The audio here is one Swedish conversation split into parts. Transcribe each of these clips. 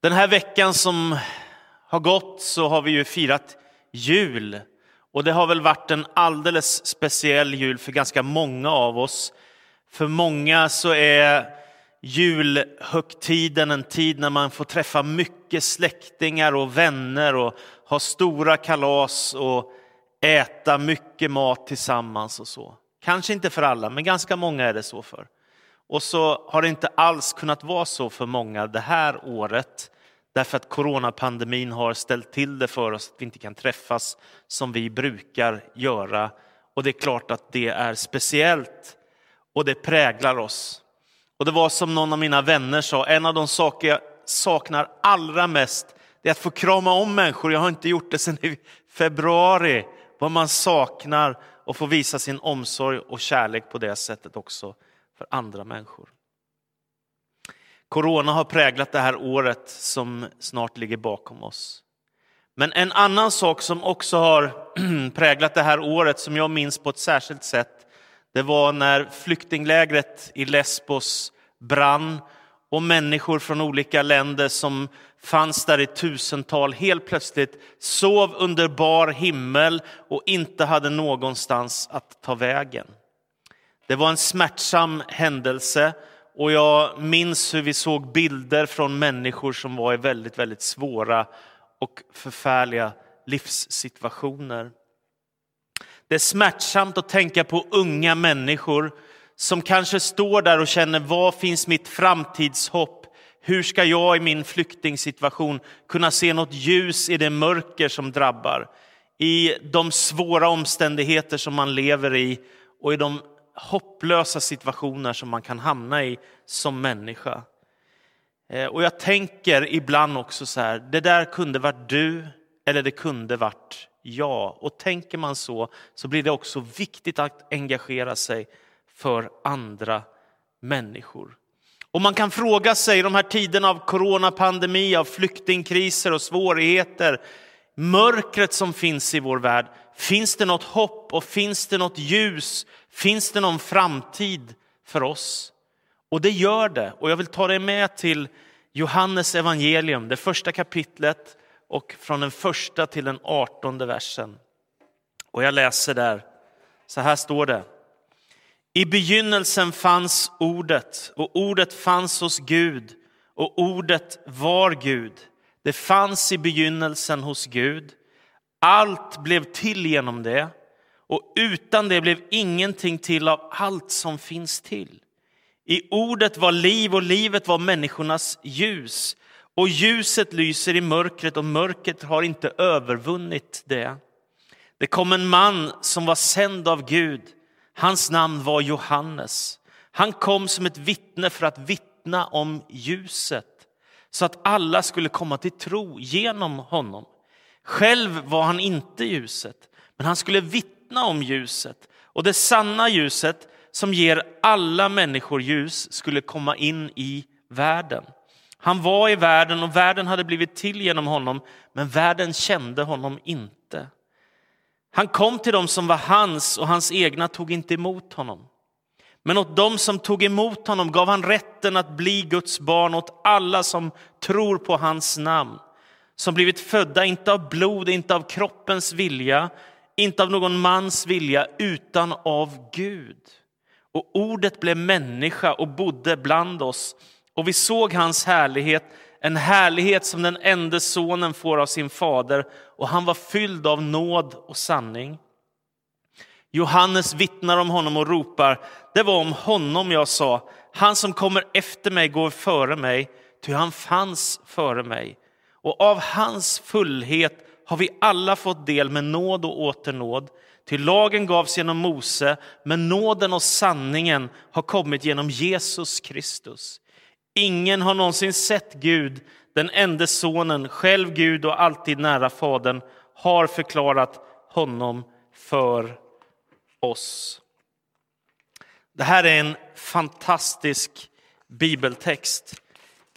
Den här veckan som har gått så har vi ju firat jul. Och det har väl varit en alldeles speciell jul för ganska många av oss. För många så är julhögtiden en tid när man får träffa mycket släktingar och vänner och ha stora kalas och äta mycket mat tillsammans och så. Kanske inte för alla, men ganska många är det så för. Och så har det inte alls kunnat vara så för många det här året därför att coronapandemin har ställt till det för oss att vi inte kan träffas som vi brukar göra. Och det är klart att det är speciellt och det präglar oss. Och det var som någon av mina vänner sa, en av de saker jag saknar allra mest det är att få krama om människor. Jag har inte gjort det sedan i februari. Vad man saknar och få visa sin omsorg och kärlek på det sättet också för andra människor. Corona har präglat det här året som snart ligger bakom oss. Men en annan sak som också har präglat det här året som jag minns på ett särskilt sätt det var när flyktinglägret i Lesbos brann och människor från olika länder som fanns där i tusental helt plötsligt sov under bar himmel och inte hade någonstans att ta vägen. Det var en smärtsam händelse och jag minns hur vi såg bilder från människor som var i väldigt, väldigt svåra och förfärliga livssituationer. Det är smärtsamt att tänka på unga människor som kanske står där och känner, var finns mitt framtidshopp? Hur ska jag i min flyktingsituation kunna se något ljus i det mörker som drabbar? I de svåra omständigheter som man lever i och i de hopplösa situationer som man kan hamna i som människa. Eh, och jag tänker ibland också så här, det där kunde varit du eller det kunde varit jag. Och tänker man så, så blir det också viktigt att engagera sig för andra människor. Och man kan fråga sig i de här tiderna av coronapandemi, av flyktingkriser och svårigheter, mörkret som finns i vår värld, finns det något hopp och finns det något ljus? Finns det någon framtid för oss? Och det gör det. Och jag vill ta dig med till Johannes evangelium, det första kapitlet och från den första till den artonde versen. Och jag läser där, så här står det. I begynnelsen fanns ordet och ordet fanns hos Gud och ordet var Gud. Det fanns i begynnelsen hos Gud. Allt blev till genom det och utan det blev ingenting till av allt som finns till. I ordet var liv och livet var människornas ljus och ljuset lyser i mörkret och mörkret har inte övervunnit det. Det kom en man som var sänd av Gud. Hans namn var Johannes. Han kom som ett vittne för att vittna om ljuset så att alla skulle komma till tro genom honom. Själv var han inte ljuset, men han skulle vittna om ljuset och det sanna ljuset som ger alla människor ljus skulle komma in i världen. Han var i världen och världen hade blivit till genom honom, men världen kände honom inte. Han kom till dem som var hans och hans egna tog inte emot honom. Men åt dem som tog emot honom gav han rätten att bli Guds barn åt alla som tror på hans namn. Som blivit födda, inte av blod, inte av kroppens vilja, inte av någon mans vilja, utan av Gud. Och ordet blev människa och bodde bland oss och vi såg hans härlighet, en härlighet som den enda sonen får av sin fader och han var fylld av nåd och sanning. Johannes vittnar om honom och ropar, det var om honom jag sa, han som kommer efter mig går före mig, ty han fanns före mig. Och av hans fullhet har vi alla fått del med nåd och åter nåd. Till lagen gavs genom Mose, men nåden och sanningen har kommit genom Jesus Kristus. Ingen har någonsin sett Gud, den enda sonen, själv Gud och alltid nära Fadern, har förklarat honom för oss. Det här är en fantastisk bibeltext.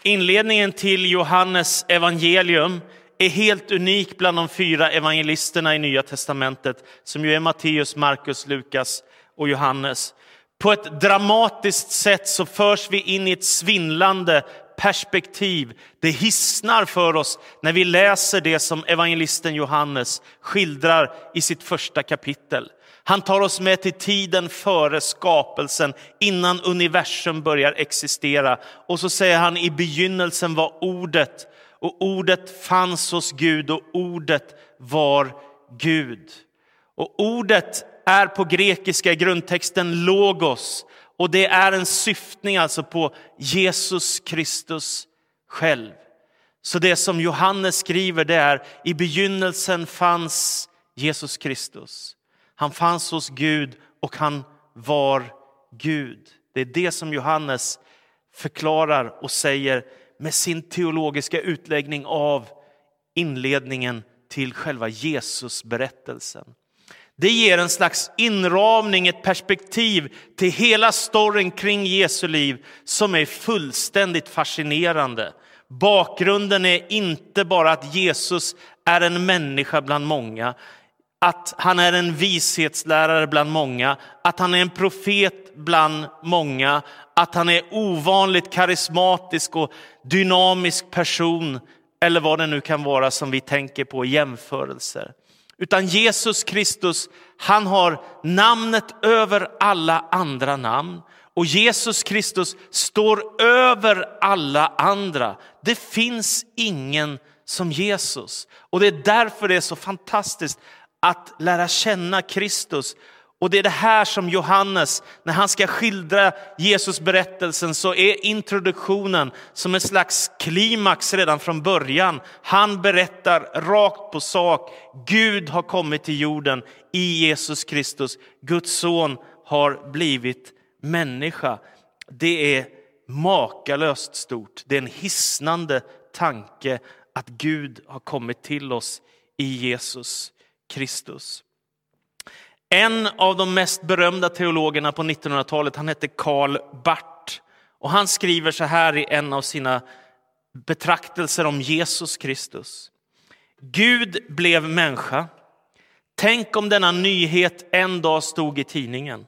Inledningen till Johannes evangelium är helt unik bland de fyra evangelisterna i Nya testamentet som ju är Matteus, Markus, Lukas och Johannes. På ett dramatiskt sätt så förs vi in i ett svindlande perspektiv. Det hissnar för oss när vi läser det som evangelisten Johannes skildrar i sitt första kapitel. Han tar oss med till tiden före skapelsen, innan universum börjar existera. Och så säger han i begynnelsen var ordet och ordet fanns hos Gud och ordet var Gud. Och ordet är på grekiska grundtexten logos och det är en syftning alltså på Jesus Kristus själv. Så det som Johannes skriver det är i begynnelsen fanns Jesus Kristus. Han fanns hos Gud och han var Gud. Det är det som Johannes förklarar och säger med sin teologiska utläggning av inledningen till själva Jesusberättelsen. Det ger en slags inramning, ett perspektiv till hela storyn kring Jesu liv som är fullständigt fascinerande. Bakgrunden är inte bara att Jesus är en människa bland många, att han är en vishetslärare bland många, att han är en profet bland många, att han är ovanligt karismatisk och dynamisk person eller vad det nu kan vara som vi tänker på i jämförelser. Utan Jesus Kristus, han har namnet över alla andra namn. Och Jesus Kristus står över alla andra. Det finns ingen som Jesus. Och det är därför det är så fantastiskt att lära känna Kristus. Och det är det här som Johannes, när han ska skildra Jesus berättelsen så är introduktionen som en slags klimax redan från början. Han berättar rakt på sak. Gud har kommit till jorden i Jesus Kristus. Guds son har blivit människa. Det är makalöst stort. Det är en hisnande tanke att Gud har kommit till oss i Jesus. Kristus. En av de mest berömda teologerna på 1900-talet, han hette Karl Barth. Och han skriver så här i en av sina betraktelser om Jesus Kristus. Gud blev människa. Tänk om denna nyhet en dag stod i tidningen.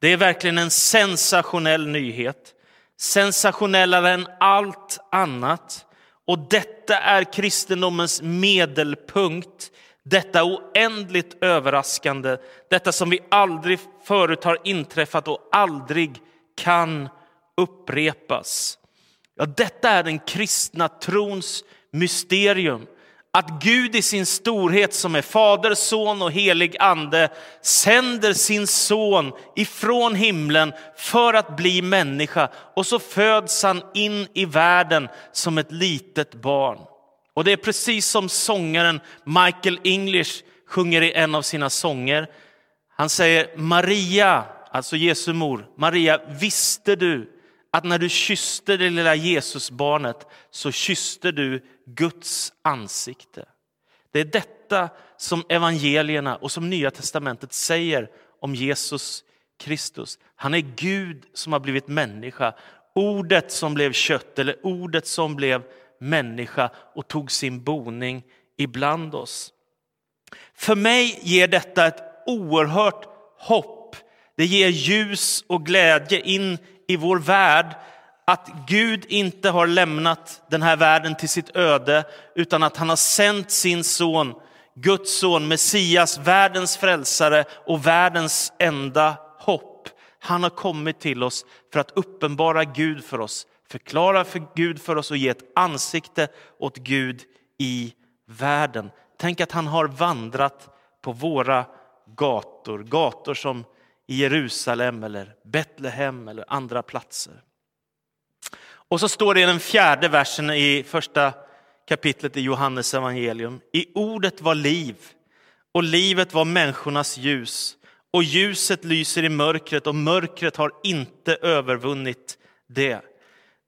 Det är verkligen en sensationell nyhet. Sensationellare än allt annat. Och detta är kristendomens medelpunkt detta oändligt överraskande, detta som vi aldrig förut har inträffat och aldrig kan upprepas. Ja, detta är den kristna trons mysterium. Att Gud i sin storhet som är Fader, Son och helig ande sänder sin son ifrån himlen för att bli människa och så föds han in i världen som ett litet barn. Och det är precis som sångaren Michael English sjunger i en av sina sånger. Han säger Maria, alltså Jesu mor, Maria, visste du att när du kysste det lilla Jesusbarnet så kysste du Guds ansikte. Det är detta som evangelierna och som Nya testamentet säger om Jesus Kristus. Han är Gud som har blivit människa, ordet som blev kött eller ordet som blev människa och tog sin boning ibland oss. För mig ger detta ett oerhört hopp. Det ger ljus och glädje in i vår värld att Gud inte har lämnat den här världen till sitt öde utan att han har sänt sin son, Guds son, Messias, världens frälsare och världens enda hopp. Han har kommit till oss för att uppenbara Gud för oss, förklara för Gud för oss och ge ett ansikte åt Gud i världen. Tänk att han har vandrat på våra gator, gator som i Jerusalem eller Betlehem eller andra platser. Och så står det i den fjärde versen i första kapitlet i Johannes evangelium. I ordet var liv och livet var människornas ljus och ljuset lyser i mörkret och mörkret har inte övervunnit det.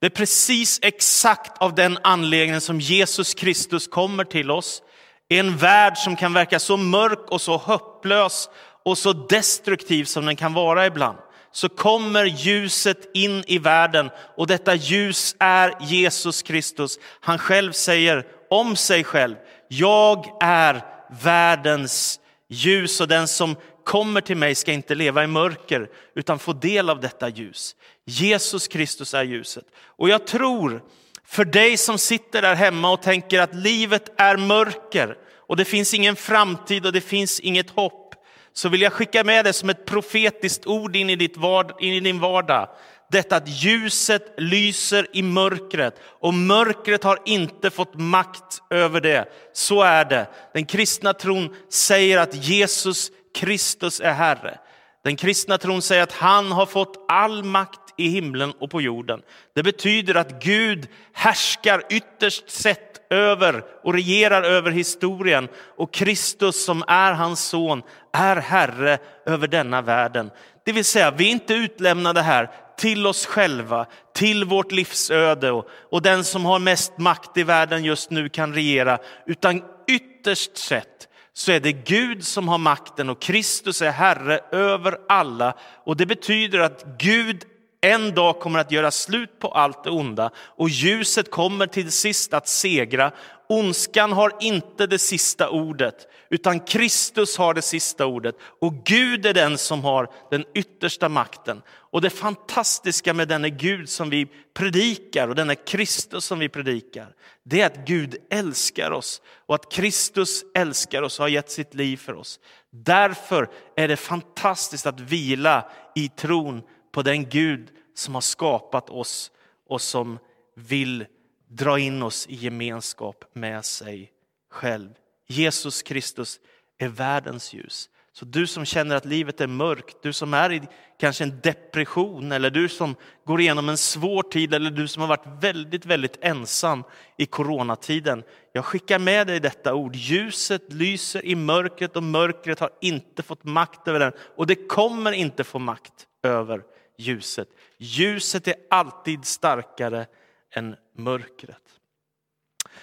Det är precis exakt av den anledningen som Jesus Kristus kommer till oss. I en värld som kan verka så mörk och så hopplös och så destruktiv som den kan vara ibland. Så kommer ljuset in i världen och detta ljus är Jesus Kristus. Han själv säger om sig själv, jag är världens ljus och den som kommer till mig ska inte leva i mörker utan få del av detta ljus. Jesus Kristus är ljuset. Och jag tror För dig som sitter där hemma och tänker att livet är mörker och det finns ingen framtid och det finns inget hopp, så vill jag skicka med det som ett profetiskt ord in i, ditt vard, in i din vardag. Detta att ljuset lyser i mörkret och mörkret har inte fått makt över det. Så är det. Den kristna tron säger att Jesus Kristus är Herre. Den kristna tron säger att han har fått all makt i himlen och på jorden. Det betyder att Gud härskar ytterst sett över och regerar över historien och Kristus som är hans son är herre över denna världen. Det vill säga, vi är inte utlämnade här till oss själva, till vårt livsöde och, och den som har mest makt i världen just nu kan regera, utan ytterst sett så är det Gud som har makten och Kristus är Herre över alla. Och det betyder att Gud en dag kommer att göra slut på allt det onda och ljuset kommer till sist att segra. Ondskan har inte det sista ordet, utan Kristus har det sista ordet. Och Gud är den som har den yttersta makten. Och det fantastiska med denne Gud som vi predikar och denne Kristus som vi predikar, det är att Gud älskar oss och att Kristus älskar oss och har gett sitt liv för oss. Därför är det fantastiskt att vila i tron på den Gud som har skapat oss och som vill dra in oss i gemenskap med sig själv. Jesus Kristus är världens ljus. Så du som känner att livet är mörkt, du som är i kanske en depression eller du som går igenom en svår tid eller du som har varit väldigt, väldigt ensam i coronatiden. Jag skickar med dig detta ord. Ljuset lyser i mörkret och mörkret har inte fått makt över den och det kommer inte få makt över ljuset. Ljuset är alltid starkare än mörkret.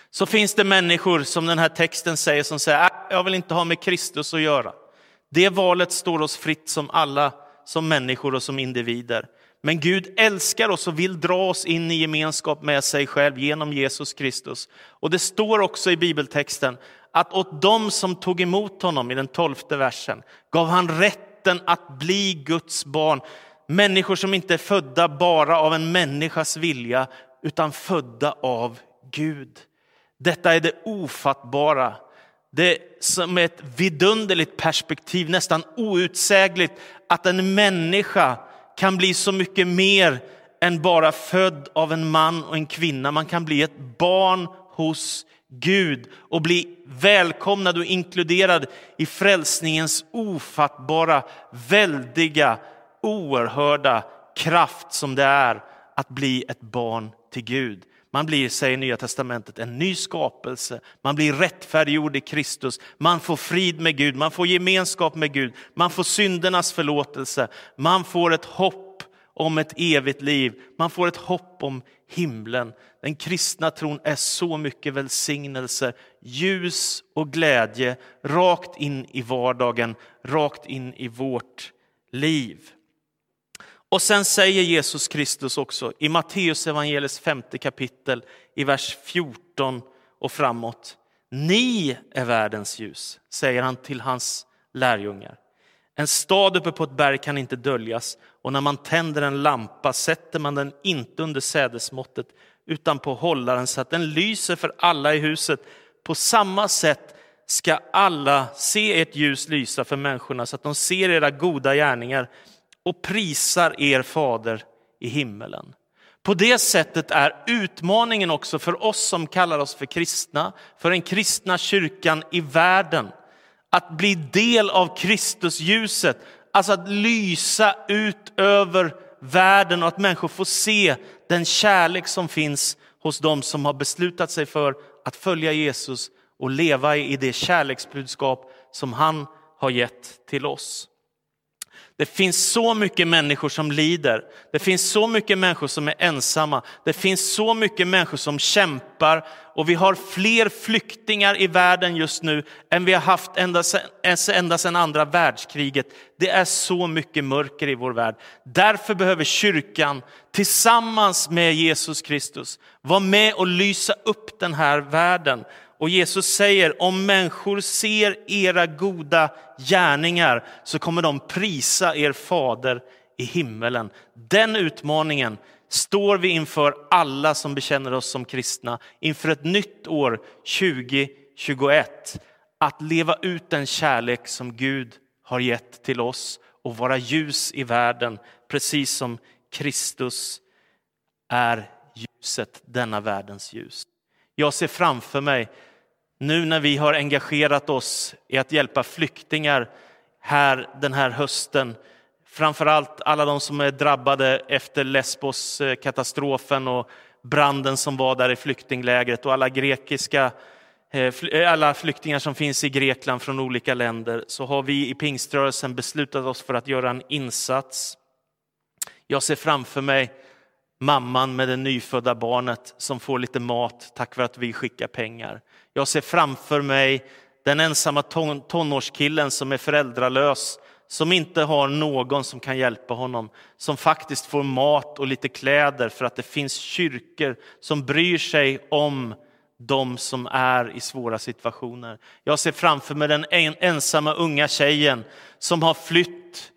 Så finns det människor som den här texten säger som säger, äh, jag vill inte ha med Kristus att göra. Det valet står oss fritt som alla, som människor och som individer. Men Gud älskar oss och vill dra oss in i gemenskap med sig själv genom Jesus Kristus. Och det står också i bibeltexten att åt dem som tog emot honom i den tolfte versen gav han rätten att bli Guds barn. Människor som inte är födda bara av en människas vilja utan födda av Gud. Detta är det ofattbara. Det är som ett vidunderligt perspektiv, nästan outsägligt, att en människa kan bli så mycket mer än bara född av en man och en kvinna. Man kan bli ett barn hos Gud och bli välkomnad och inkluderad i frälsningens ofattbara, väldiga, oerhörda kraft som det är att bli ett barn till Gud. Man blir, säger Nya Testamentet, en ny skapelse. Man blir rättfärdiggjord i Kristus. Man får frid med Gud, man får gemenskap med Gud. Man får syndernas förlåtelse. Man får ett hopp om ett evigt liv. Man får ett hopp om himlen. Den kristna tron är så mycket välsignelse, ljus och glädje rakt in i vardagen, rakt in i vårt liv. Och sen säger Jesus Kristus också i Matteus evangeliets femte kapitel i vers 14 och framåt. Ni är världens ljus, säger han till hans lärjungar. En stad uppe på ett berg kan inte döljas och när man tänder en lampa sätter man den inte under sädesmåttet utan på hållaren så att den lyser för alla i huset. På samma sätt ska alla se ert ljus lysa för människorna så att de ser era goda gärningar och prisar er fader i himmelen. På det sättet är utmaningen också för oss som kallar oss för kristna, för den kristna kyrkan i världen, att bli del av Kristusljuset, alltså att lysa ut över världen och att människor får se den kärlek som finns hos dem som har beslutat sig för att följa Jesus och leva i det kärleksbudskap som han har gett till oss. Det finns så mycket människor som lider. Det finns så mycket människor som är ensamma. Det finns så mycket människor som kämpar och vi har fler flyktingar i världen just nu än vi har haft ända sedan, ända sedan andra världskriget. Det är så mycket mörker i vår värld. Därför behöver kyrkan tillsammans med Jesus Kristus vara med och lysa upp den här världen och Jesus säger, om människor ser era goda gärningar så kommer de prisa er fader i himmelen. Den utmaningen står vi inför alla som bekänner oss som kristna inför ett nytt år 2021 att leva ut den kärlek som Gud har gett till oss och vara ljus i världen, precis som Kristus är ljuset, denna världens ljus. Jag ser framför mig, nu när vi har engagerat oss i att hjälpa flyktingar här den här hösten, framförallt alla de som är drabbade efter Lesbos-katastrofen och branden som var där i flyktinglägret och alla grekiska eh, eh, alla flyktingar som finns i Grekland från olika länder så har vi i pingströrelsen beslutat oss för att göra en insats. Jag ser framför mig mamman med det nyfödda barnet som får lite mat tack vare att vi skickar pengar. Jag ser framför mig den ensamma ton tonårskillen som är föräldralös, som inte har någon som kan hjälpa honom, som faktiskt får mat och lite kläder för att det finns kyrkor som bryr sig om de som är i svåra situationer. Jag ser framför mig den ensamma unga tjejen som har flytt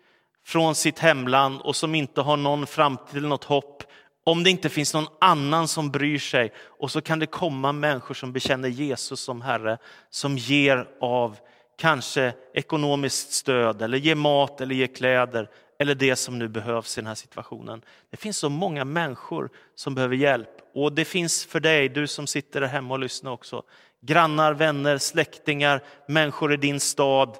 från sitt hemland och som inte har någon framtid eller något hopp om det inte finns någon annan som bryr sig. Och så kan det komma människor som bekänner Jesus som Herre, som ger av kanske ekonomiskt stöd, eller ger mat eller ger kläder, eller det som nu behövs i den här situationen. Det finns så många människor som behöver hjälp. Och det finns för dig, du som sitter där hemma och lyssnar också, grannar, vänner, släktingar, människor i din stad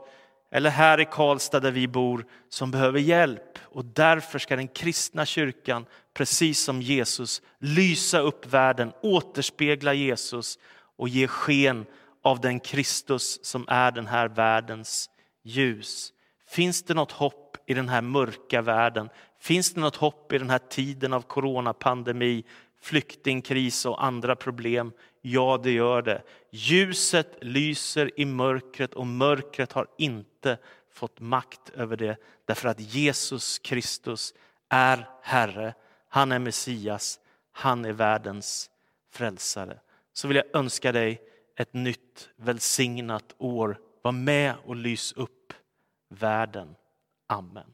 eller här i Karlstad där vi bor som behöver hjälp. Och därför ska den kristna kyrkan, precis som Jesus, lysa upp världen, återspegla Jesus och ge sken av den Kristus som är den här världens ljus. Finns det något hopp i den här mörka världen? Finns det något hopp i den här tiden av coronapandemi, flyktingkris och andra problem? Ja, det gör det. Ljuset lyser i mörkret och mörkret har inte fått makt över det därför att Jesus Kristus är Herre. Han är Messias. Han är världens frälsare. Så vill jag önska dig ett nytt välsignat år. Var med och lys upp världen. Amen.